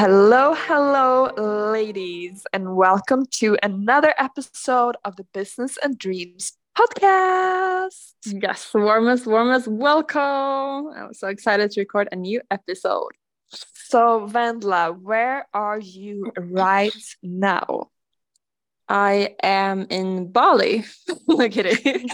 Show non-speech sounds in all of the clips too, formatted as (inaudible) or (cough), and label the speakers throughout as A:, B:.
A: Hello, hello, ladies, and welcome to another episode of the Business and Dreams podcast.
B: Yes, warmest, warmest welcome. I'm so excited to record a new episode.
A: So, Vendela, where are you right now?
B: I am in Bali. Look at it.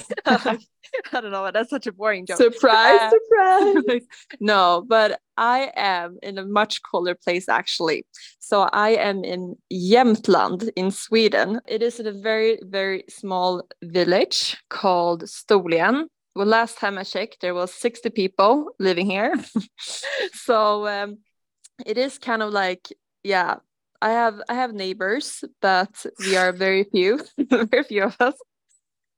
B: I don't know, but that's such a boring joke.
A: Surprise, uh, surprise. (laughs)
B: no, but I am in a much colder place actually. So I am in Jämtland in Sweden. It is in a very, very small village called Storlien. Well, last time I checked, there was 60 people living here. (laughs) so um, it is kind of like, yeah, I have I have neighbors, but we are very few, (laughs) very few of us.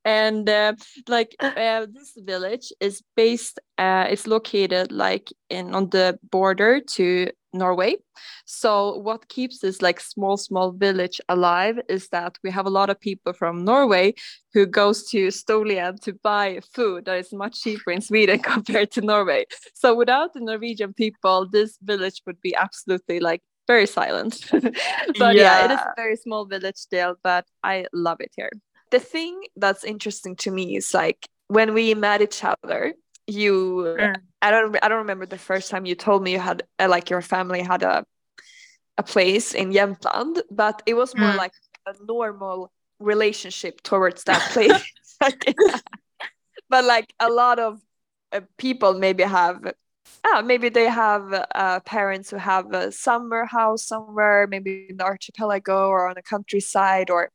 B: And uh, like (laughs) uh, this village is based uh, it's located like in on the border to norway. So what keeps this like small small village alive is that we have a lot of people from norway who goes to Storlien to buy food that is much cheaper in sweden (laughs) compared to norway. So without the norwegian people this village would be absolutely like very silent (laughs) (laughs) but yeah. yeah it is a very small village still but i love it here
A: the thing that's interesting to me is like when we met each other you mm. i don't i don't remember the first time you told me you had uh, like your family had a a place in Jämtland but it was more mm. like a normal relationship towards that place (laughs) but like a lot of uh, people maybe have ah, maybe they have uh, parents who have a summer house somewhere maybe in the archipelago or on the countryside or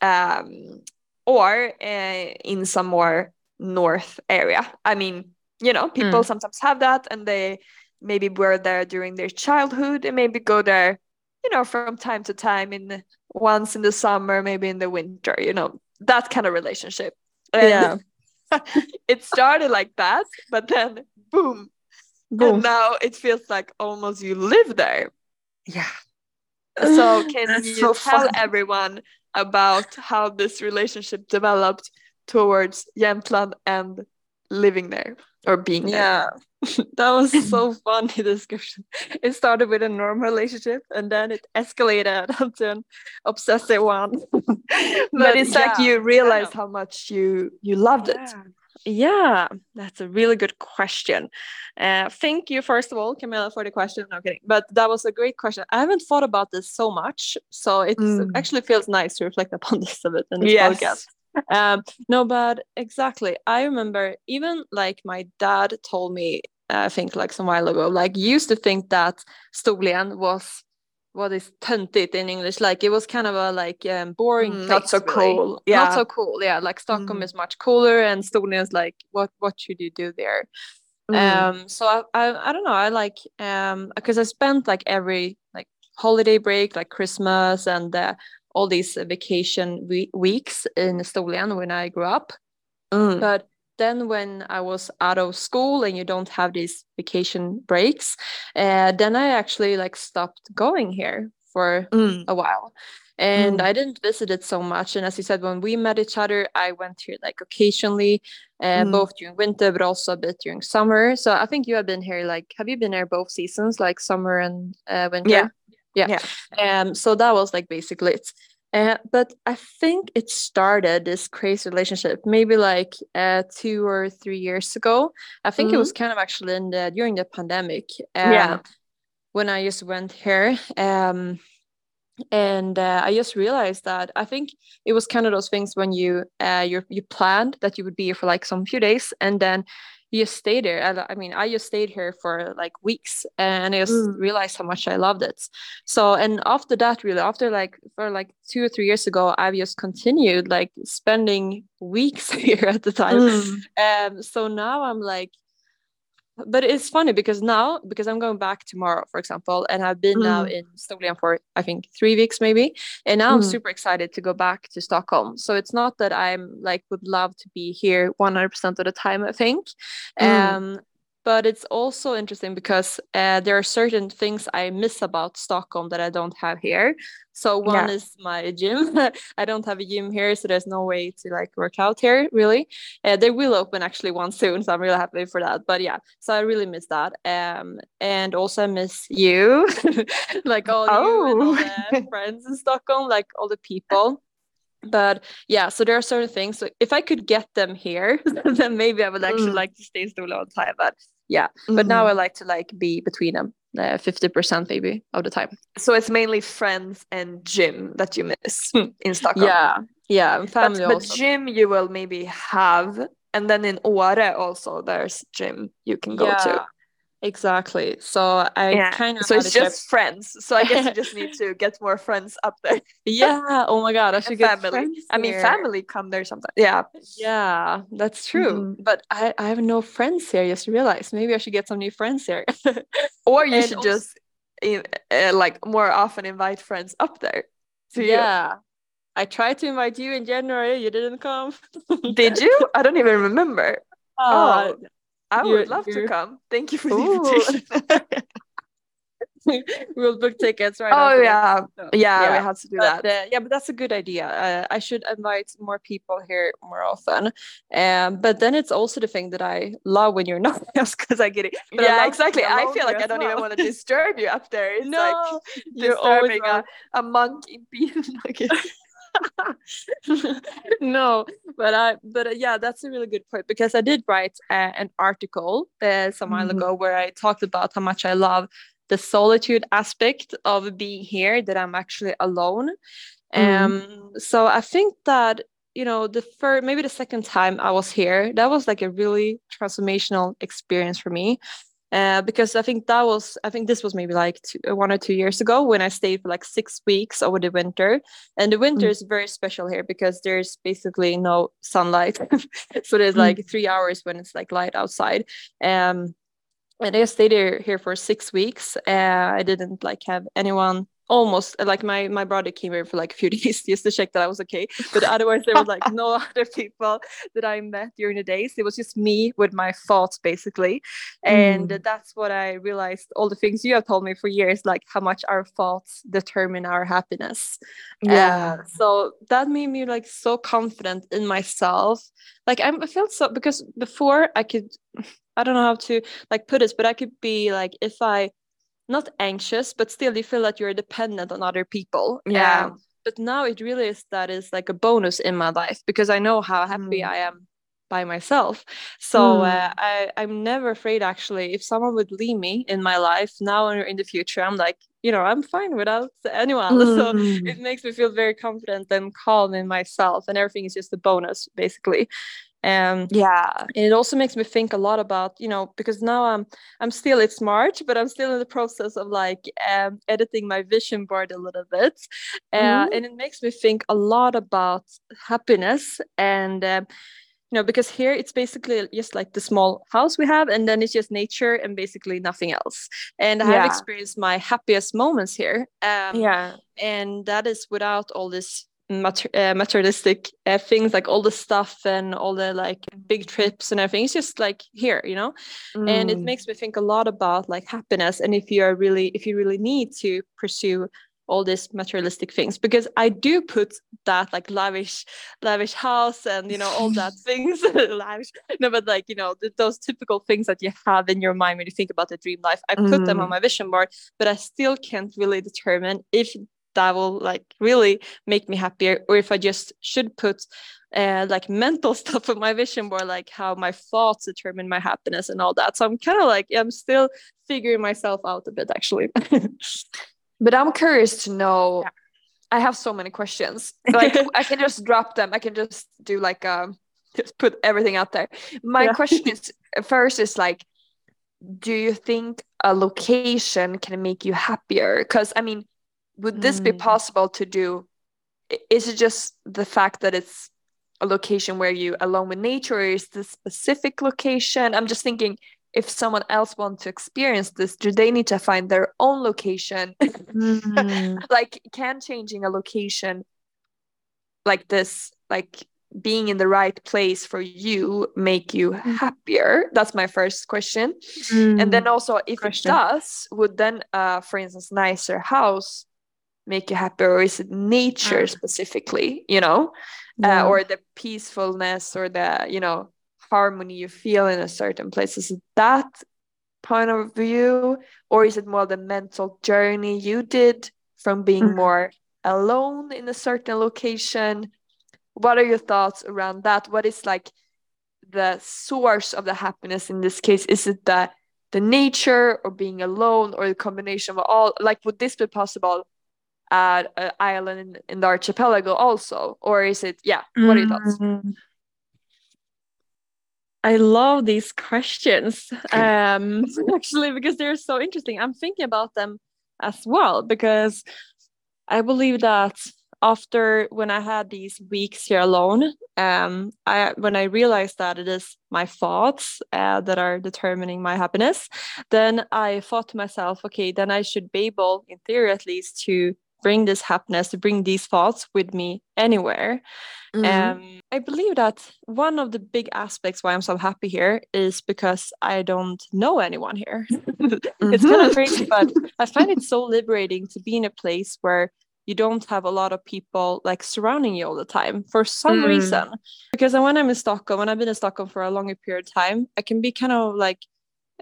A: um, or uh, in some more north area. I mean, you know, people mm. sometimes have that and they maybe were there during their childhood and maybe go there, you know, from time to time in once in the summer, maybe in the winter, you know, that kind of relationship.
B: And yeah. (laughs)
A: it started like that, but then boom. Boom. And now it feels like almost you live there.
B: Yeah.
A: So (sighs) can That's you so tell fun. everyone about how this relationship developed towards Jämtland and living there or being there.
B: Yeah, (laughs) that was (laughs) so funny description. It started with a normal relationship and then it escalated (laughs) to an obsessive one.
A: but, but, it's yeah, like you realized how much you you loved
B: yeah.
A: it.
B: Yeah, that's a really good question. Uh, thank you, first of all, Camilla, for the question. No kidding, but that was a great question. I haven't thought about this so much, so it mm. actually feels nice to reflect (laughs) upon this a bit in this yes. podcast. Um, no, but exactly. I remember even like my dad told me, I think like some while ago, like used to think that Storlien was what is töntigt in English? Like it was kind of a like um, boring,
A: mm, not so really. cool.
B: Yeah, not so cool. Yeah, like Stockholm mm. is much cooler, and Storlien is like, what what should you do there? Mm. Um, so I, I I don't know. I like um because I spent like every like holiday break, like Christmas and uh, all these vacation we- weeks in Storlien when I grew up.
A: Mm.
B: But then when i was out of school and you don't have these vacation breaks uh, then i actually like stopped going here for
A: mm.
B: a while and mm. i didn't visit it so much and as you said when we met each other i went here like occasionally uh, mm. both during winter but also a bit during summer so i think you have been here like have you been here both seasons like summer and uh, winter
A: yeah
B: yeah, yeah. um so that was like basically it uh, but I think it started this crazy relationship maybe like uh, two or three years ago. I think mm-hmm. it was kind of actually in the during the pandemic.
A: Um, yeah.
B: When I just went here, um, and uh, I just realized that I think it was kind of those things when you uh, you you planned that you would be here for like some few days, and then you just stay there. I, I, mean, I just stayed here for like weeks and I just mm. realized how much I loved it. So, and after that, really, after like for like two or three years ago, I've just continued like spending weeks (laughs) here at the time. Mm. Um, so now I'm like, but it's funny because now because i'm going back tomorrow for example and i've been mm. now in Storlien for i think three weeks maybe and now mm. i'm super excited to go back to stockholm so it's not that i'm like would love to be here 100% of the time i think mm. um but it's also interesting because uh, there are certain things I miss about Stockholm that I don't have here. So one yeah. is my gym. (laughs) I don't have a gym here, so there's no way to like work out here really. Uh, they will open actually one soon, so I'm really happy for that. But yeah, so I really miss that. Um, and also I miss you, (laughs) like all oh. you all the (laughs) friends in Stockholm, like all the people but yeah so there are certain things so if i could get them here then maybe i would actually mm. like to stay still all the time but yeah mm-hmm. but now i like to like be between them uh, 50% maybe of the time
A: so it's mainly friends and gym that you miss hmm. in stockholm
B: yeah yeah family
A: but, but gym you will maybe have and then in Åre also there's gym you can go yeah. to
B: Exactly. So I yeah. kind of
A: so it's just friends. So I guess you just need to (laughs) get more friends up there.
B: yeah. Oh my god, I (laughs) should get
A: family. I mean, family come there sometimes. Yeah.
B: Yeah, that's true. Mm-hmm. But I I have no friends here. Just realized maybe I should get some new friends here. (laughs)
A: or you and should also, just uh, like more often invite friends up there.
B: yeah. You. I tried to invite you in January. You didn't come.
A: Did you? I don't even remember. Uh, oh, I would you're, love you're... to come. Thank you for Ooh. the invitation. (laughs) (laughs)
B: we'll book tickets right
A: oh yeah. So, yeah yeah. we have to do
B: but,
A: that.
B: uh, yeah but that's a good idea. Uh, i should invite more people here more often. Um but then it's also the thing that i love when you're (laughs) not because i get it.
A: But yeah exactly. i feel like i don't well. even want to disturb you up there. It's no, like you're disturbing a, a monk in peanut (laughs)
B: no but i but uh, yeah that's a really good point because i did write uh, an article uh, some while mm-hmm. ago where i talked about how much i love the solitude aspect of being here that i'm actually alone mm-hmm. um so i think that you know the first maybe the second time i was here that was like a really transformational experience for me uh, because I think that was I think this was maybe like two, uh, one or two years ago when I stayed for like six weeks over the winter, and the winter mm. is very special here because there's basically no sunlight, (laughs) so there's mm. like three hours when it's like light outside. Um, and I stayed here, here for six weeks. Uh, I didn't like have anyone almost like my my brother came here for like a few (laughs) days just to check that I was okay. But otherwise, there was like no (laughs) other people that I met during the days. It was just me with my thoughts basically, and mm. that's what I realized. All the things you have told me for years, like how much our thoughts determine our happiness. Yeah. Uh, so that made me like so confident in myself. Like I'm, I felt so because before I could. (sighs) I don't know how to like put this, but I could be like if I not anxious, but still you feel that you're dependent on other people.
A: Yeah.
B: Um, but now it really is that is like a bonus in my life because I know how happy mm. I am by myself. So mm. uh, I, I'm never afraid actually. If someone would leave me in my life now or in the future, I'm like, you know, I'm fine without anyone. (laughs) Mm. So it makes me feel very confident and calm in myself, and everything is just a bonus basically
A: um yeah
B: it also makes me think a lot about you know because now i'm i'm still it's march but i'm still in the process of like um, editing my vision board a little bit uh, mm-hmm. and it makes me think a lot about happiness and um, you know because here it's basically just like the small house we have and then it's just nature and basically nothing else and i yeah. have experienced my happiest moments here
A: um, yeah
B: and that is without all this mater- uh, materialistic uh, things like all the stuff and all the like big trips and everything it's just like here you know mm. and it mm. makes me think a lot about like happiness and if you are really if you really need to pursue all these materialistic things because I do put that like lavish, lavish house and you know all that (laughs) things (laughs) lavish. No, but like you know th- those typical things that you have in your mind when you think about the dream life. I put mm. them on mm. my vision board, but I still can't really determine if that will like really make me happier or if i just should put uh, like mental (laughs) stuff on my vision board like how my thoughts determine my happiness and all that. So i'm kind of like i'm still figuring myself out a bit actually. (laughs)
A: But i'm curious to know yeah. i have so many questions. (laughs) Like i can just drop them. I can just do like um just put everything out there. My yeah. question is first is like do you think a location can make you happier? Because i mean would this mm. be possible to do is it just the fact that it's a location where you alone with nature or is this specific location i'm just thinking if someone else wants to experience this do they need to find their own location mm. (laughs) like can changing a location like this like being in the right place for you make you
B: Mm.
A: happier that's my first question and then also if
B: Question.
A: it does would then uh for instance nicer house make you happier or is it nature
B: Mm.
A: specifically you know
B: Yeah.
A: uh, or the peacefulness or the you know harmony you feel in a certain place is it that point of view or is it more the mental journey you did from being
B: Mhm.
A: more alone in a certain location what are your thoughts around that what is like the source of the happiness in this case is it the the nature or being alone or the combination of all like would this be possible at an island in, in the archipelago also or is it yeah what are your thoughts
B: Mm. I love these questions (laughs) um, (laughs) actually because they're so interesting. I'm thinking about them as well because I believe that after when I had these weeks here alone, um, I when I realized that it is my thoughts uh, that are determining my happiness, then I thought to myself, okay, then I should be able, in theory at least, to bring this happiness, to bring these thoughts with me anywhere.
A: Mhm.
B: Um, I believe that one of the big aspects why I'm so happy here is because I don't know anyone here. (laughs) it's kind of
A: Mhm.
B: crazy, but I find it so liberating to be in a place where you don't have a lot of people like surrounding you all the time for some
A: Mm.
B: reason. Because when I'm in Stockholm, when I've been in Stockholm for a longer period of time, I can be kind of like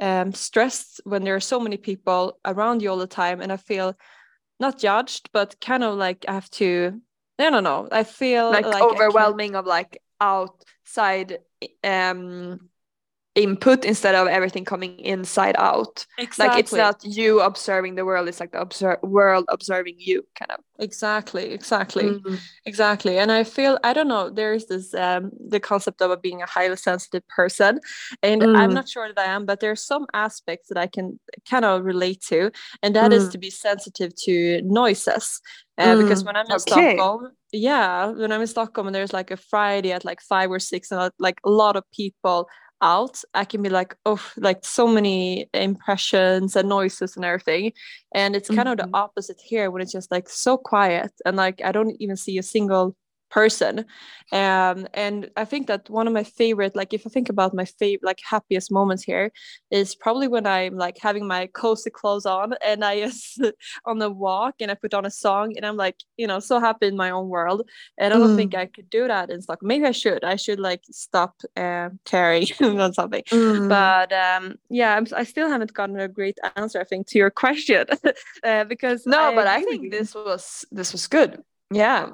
B: um, stressed when there are so many people around you all the time, and I feel not judged, but kind of like I have to. I don't know. I feel
A: like,
B: like,
A: of like outside um input instead of everything coming inside out
B: Exactly.
A: like it's not you observing the world it's like the obser- world observing you kind of
B: exactly, exactly.
A: Mm.
B: Exactly. And I feel, I don't know, there is this, um, the concept of being a highly sensitive person. And I'm
A: Mm.
B: not sure that I am, but there are some aspects that I can kind of relate to. And that is
A: Mm.
B: to be sensitive to noises. Uh, Because
A: Mm.
B: when I'm in
A: Okay.
B: Stockholm, yeah, when I'm in Stockholm and there's like a Friday at like five or six and uh, like a lot of people out, I can be like, oh, like so many impressions and noises and everything. And it's kind of the
A: mm-hmm.
B: opposite here when it's just like so quiet and like I don't even see a single person. Um, and I think that one of my favorite, like if I think about my favorite, like happiest moments here, is probably when I'm like having my cozy clothes on and I (laughs) just on the walk and I put on a song and I'm like, you know, so happy in my own world. And I don't think
A: Mm.
B: I could do that in Stockholm. Maybe I should. I should like stop uh, caring (laughs) on something.
A: Mm.
B: But um, yeah, I'm, I still haven't gotten a great answer. I think to your (laughs) question uh, because
A: no but i think this was this was good yeah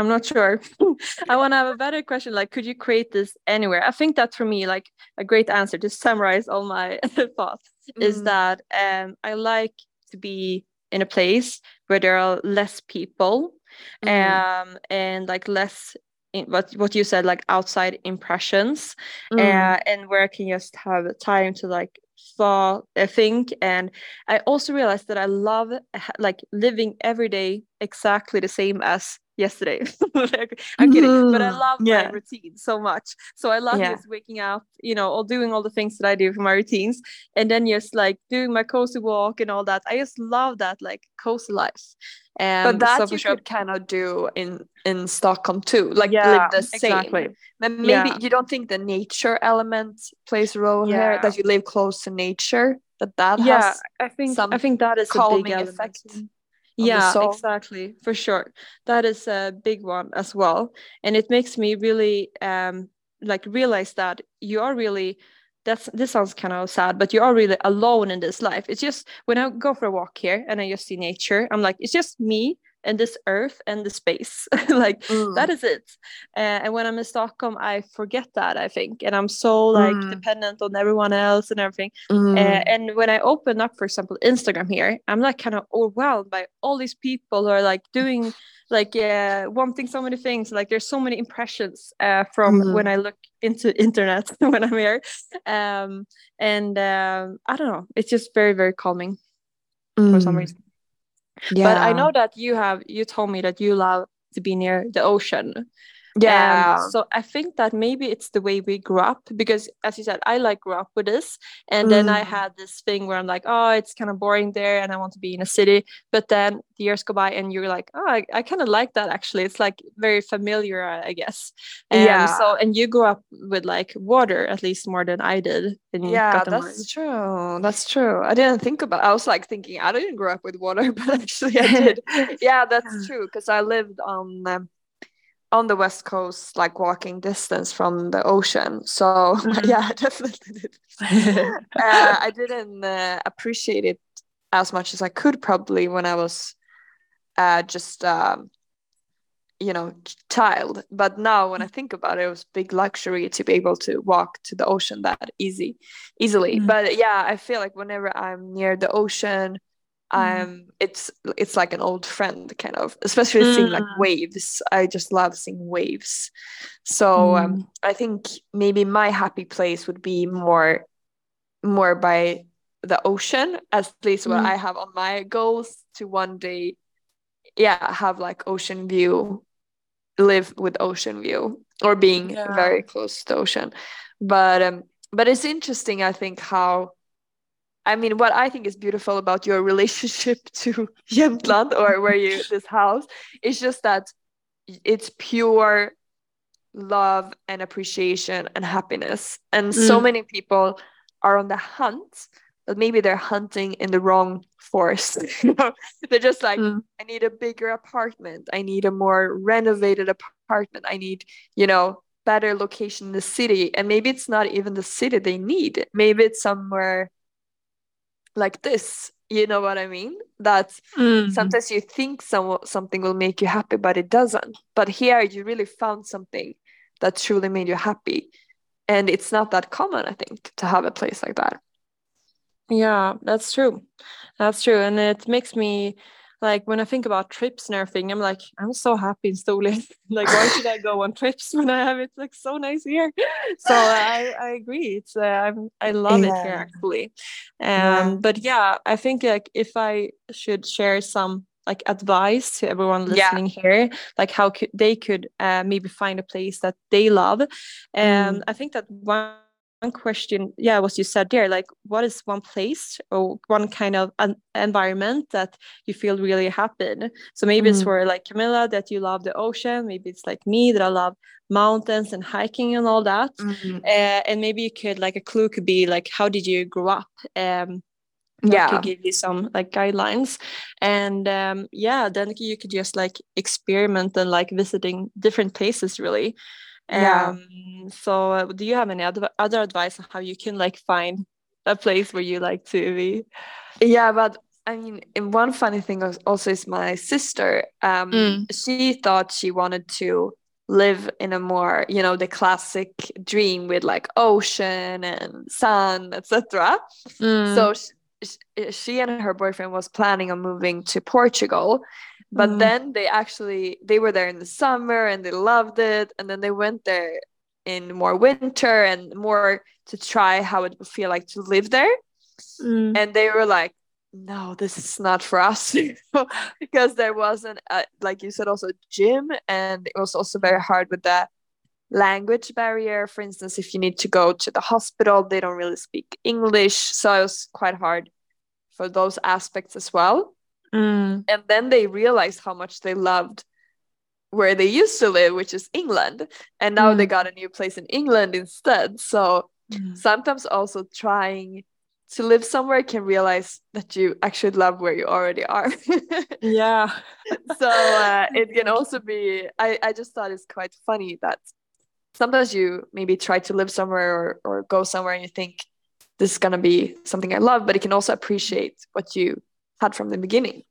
B: I'm not sure. (laughs) I want to have a better question. Like, could you create this anywhere? I think that for me, like a great answer to summarize all my (laughs) thoughts is
A: Mm.
B: that um, I like to be in a place where there are less people
A: Mm.
B: um, and like less in what what you said, like outside impressions,
A: Mm.
B: uh, and where I can just have time to like thought, uh, think. And I also realized that I love like living every day exactly the same as yesterday. (laughs) Like, I'm kidding, but I love
A: Yeah.
B: my routine so much. So I love
A: Yeah.
B: just waking up, you know, or doing all the things that I do for my routines, and then just like doing my cozy walk and all that. I just love that like cozy life. Um,
A: but that
B: so
A: you
B: sure-
A: of do in in stockholm too like
B: Yeah,
A: live the same
B: exactly.
A: But maybe
B: Yeah.
A: you don't think the nature element plays a role here that you live close to nature that that
B: yeah
A: has
B: i think
A: some
B: i think that is a big
A: calming
B: element
A: effect
B: yeah exactly for sure. That is a big one as well and it makes me really um like realize that you are really that's this sounds kind of sad but you are really alone in this life. It's just when i go for a walk here and i just see nature i'm like it's just me and this earth and the space (laughs) like
A: Mm.
B: that is it uh, and when i'm in stockholm i forget that i think and i'm so like
A: Mm.
B: dependent on everyone else and everything
A: Mm.
B: uh, and when I open up, for example, Instagram here, I'm like kind of overwhelmed by all these people who are like doing, like, uh, wanting so many things. Like, there's so many impressions uh, from
A: Mm.
B: when I look into (laughs) internet (laughs) when I'm here, um, and um, I don't know, it's just very, very calming for some
A: Mm.
B: reason.
A: Yeah
B: But I know that you have, you told me that you love to be near the ocean. Yeah. um, so i think that maybe it's the way we grew up because as you said i like grew up with this. And mm. then i mm. had this thing where i'm like oh it's kind of boring there and i want to be in a city. But then the years go by and you're like oh i, I kind of like that actually. It's like very familiar i guess. And yeah. so and you grew up with like water at least more than i did and
A: yeah that's true. That's true. I didn't think about i was like thinking i didn't grow up with water (laughs) but actually i did. (laughs) Yeah that's true because i lived on um, on the west coast like walking distance from the ocean so (laughs) mm-hmm. yeah I (laughs) definitely did (laughs) uh, i didn't uh, appreciate it as much as i could probably when i was uh, just um, you know child but now when i think about it it was big luxury to be able to walk to the ocean that easy easily mm-hmm. but yeah i feel like whenever i'm near the ocean. Um it's it's like an old friend kind of especially mm. seeing like mm. waves i just love seeing waves so um, mm. um, i think maybe my happy place would be more more by the ocean at least what mm. i have on my goals to one day yeah have like ocean view live with ocean view or being yeah. very close to the ocean but um but it's interesting i think how I mean, what I think is beautiful about your (laughs) relationship to Jämtland or where you this house is just that it's pure love and appreciation and happiness. And mm. so many people are on the hunt, but maybe they're hunting in the wrong force. (laughs) you know, they're just like, mm. I need a bigger apartment. I need a more renovated apartment. I need, you know, better location in the city. And maybe it's not even the city they need. Maybe it's somewhere like this you know what i mean? That mm-hmm. sometimes you think some, something will make you happy but it doesn't. But here you really found something that truly made you happy. And it's not that common i think to have a place like that.
B: Yeah that's true. That's true. And it makes me like when I think about trips and everything, I'm like, I'm so happy in (laughs) like, why should I go on trips (laughs) when I have it like so nice here? (laughs) So I, I agree. It's uh, I'm, I love yeah. it here actually. Um, yeah. but yeah, I think like if I should share some like advice to everyone listening yeah. here, like how could they could uh, maybe find a place that they love. And mm. I think that one one question yeah what you said there like what is one place or one kind of an environment that you feel really happy so maybe mm. it's for like camilla that you love the ocean maybe it's like me that i love mountains and hiking and all that. Mm-hmm. uh, and maybe you could like a clue could be like how did you grow up? Um yeah. to give you some like guidelines. And um yeah then you could just like experiment and like visiting different places really yeah. Um, so uh, do you have any other other advice on how you can like find a place where you like to be?
A: Yeah, but I mean, one funny thing also is my sister. Um, mm. she thought she wanted to live in a more, you know, the classic dream with like ocean and sun, etc. Mm. So she, she and her boyfriend was planning on moving to Portugal but mm. then they actually they were there in the summer and they loved it. And then they went there in more winter and more to try how it would feel like to live there. Mm. and they were like no this is not for us. (laughs) Because there wasn't a, like you said also gym. And it was also very hard with the language barrier. For instance if you need to go to the hospital they don't really speak english. So it was quite hard for those aspects as well Mm. And then they realized how much they loved where they used to live, which is England. And now mm. they got a new place in England instead. So mm. sometimes also trying to live somewhere can realize that you actually love where you already are. (laughs)
B: yeah.
A: so uh, it can (laughs) also be, I, I just thought it's quite funny that sometimes you maybe try to live somewhere or, or go somewhere and you think this is going to be something I love, but you can also appreciate what you had from the beginning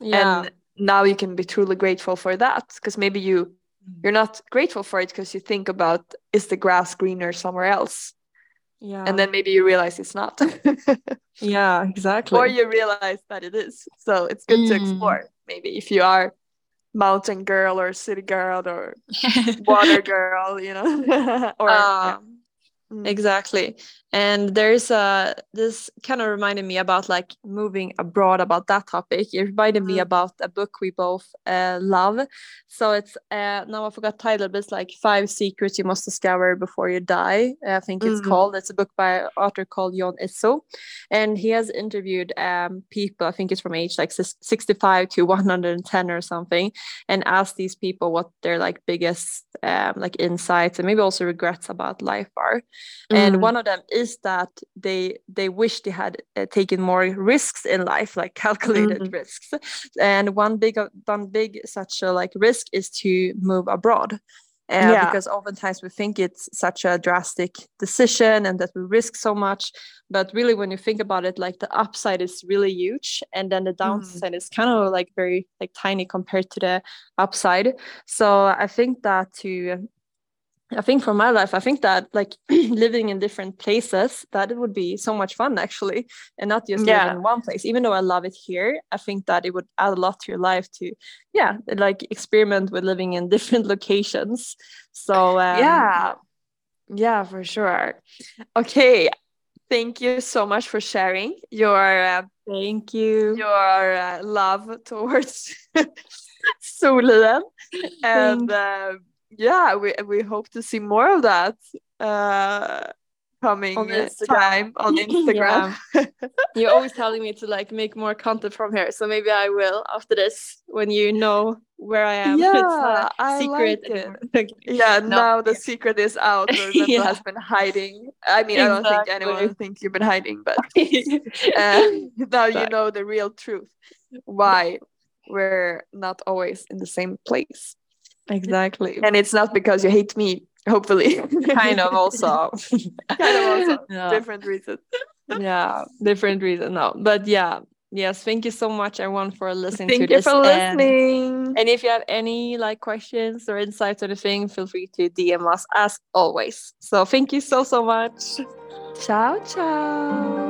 A: yeah. and now you can be truly grateful for that because maybe you mm. you're not grateful for it because you think about is the grass greener somewhere else yeah and then maybe you realize it's not (laughs)
B: yeah exactly
A: or you realize that it is so it's good mm. to explore maybe if you are mountain girl or city girl or water (laughs) girl you know (laughs) or
B: uh, yeah. Mm. exactly and there's a this kind of reminded me about like moving abroad about that topic. It reminded mm-hmm. me about a book we both uh, love. So it's uh, now i forgot title but it's like five secrets you must discover before you die i think it's mm-hmm. called. It's a book by an author called John Izzo and he has interviewed um, people i think it's from age like 65 to 110 or something and asked these people what their like biggest um, like insights and maybe also regrets about life are. And one of them is that they they wish they had uh, taken more risks in life like (laughs) calculated mm. risks and one big one big such a like risk is to move abroad uh, yeah. because oftentimes we think it's such a drastic decision and that we risk so much but really when you think about it like the upside is really huge and then the mm. downside mm. is kind of like very like tiny compared to the upside so i think that to I think for my life, I think that like (clears throat) living in different places, that it would be so much fun actually, and not just yeah. living in one place. Even though I love it here, I think that it would add a lot to your life to, yeah, like experiment with living in (laughs) different locations. So um,
A: yeah, yeah, for sure. Okay, thank you so much for sharing your. Uh,
B: thank you.
A: Your uh, love towards (laughs) Storlien and. Uh, yeah, we we hope to see more of that uh, coming on time on (laughs) Instagram. (laughs)
B: You're always telling me to like make more content from here, so maybe I will after this when you know where I am. (laughs)
A: Yeah, I secret. Like it. yeah, no, now the secret is out. yeah. has been hiding. I mean, exactly. I don't think anyone thinks you've been hiding, but uh, now you know the real truth. Why we're not always in the same place.
B: Exactly.
A: And it's not because you hate me, hopefully.
B: kind of also. (laughs)
A: kind of also. (laughs) Yeah. Different reasons.
B: yeah, different reason. No, but yeah. Yes, thank you so much, everyone, for listening
A: thank
B: to this.
A: Thank you for listening.
B: And, and if you have any like questions or insights or anything, feel free to DM us as always. So thank you so so much.
A: Ciao, ciao.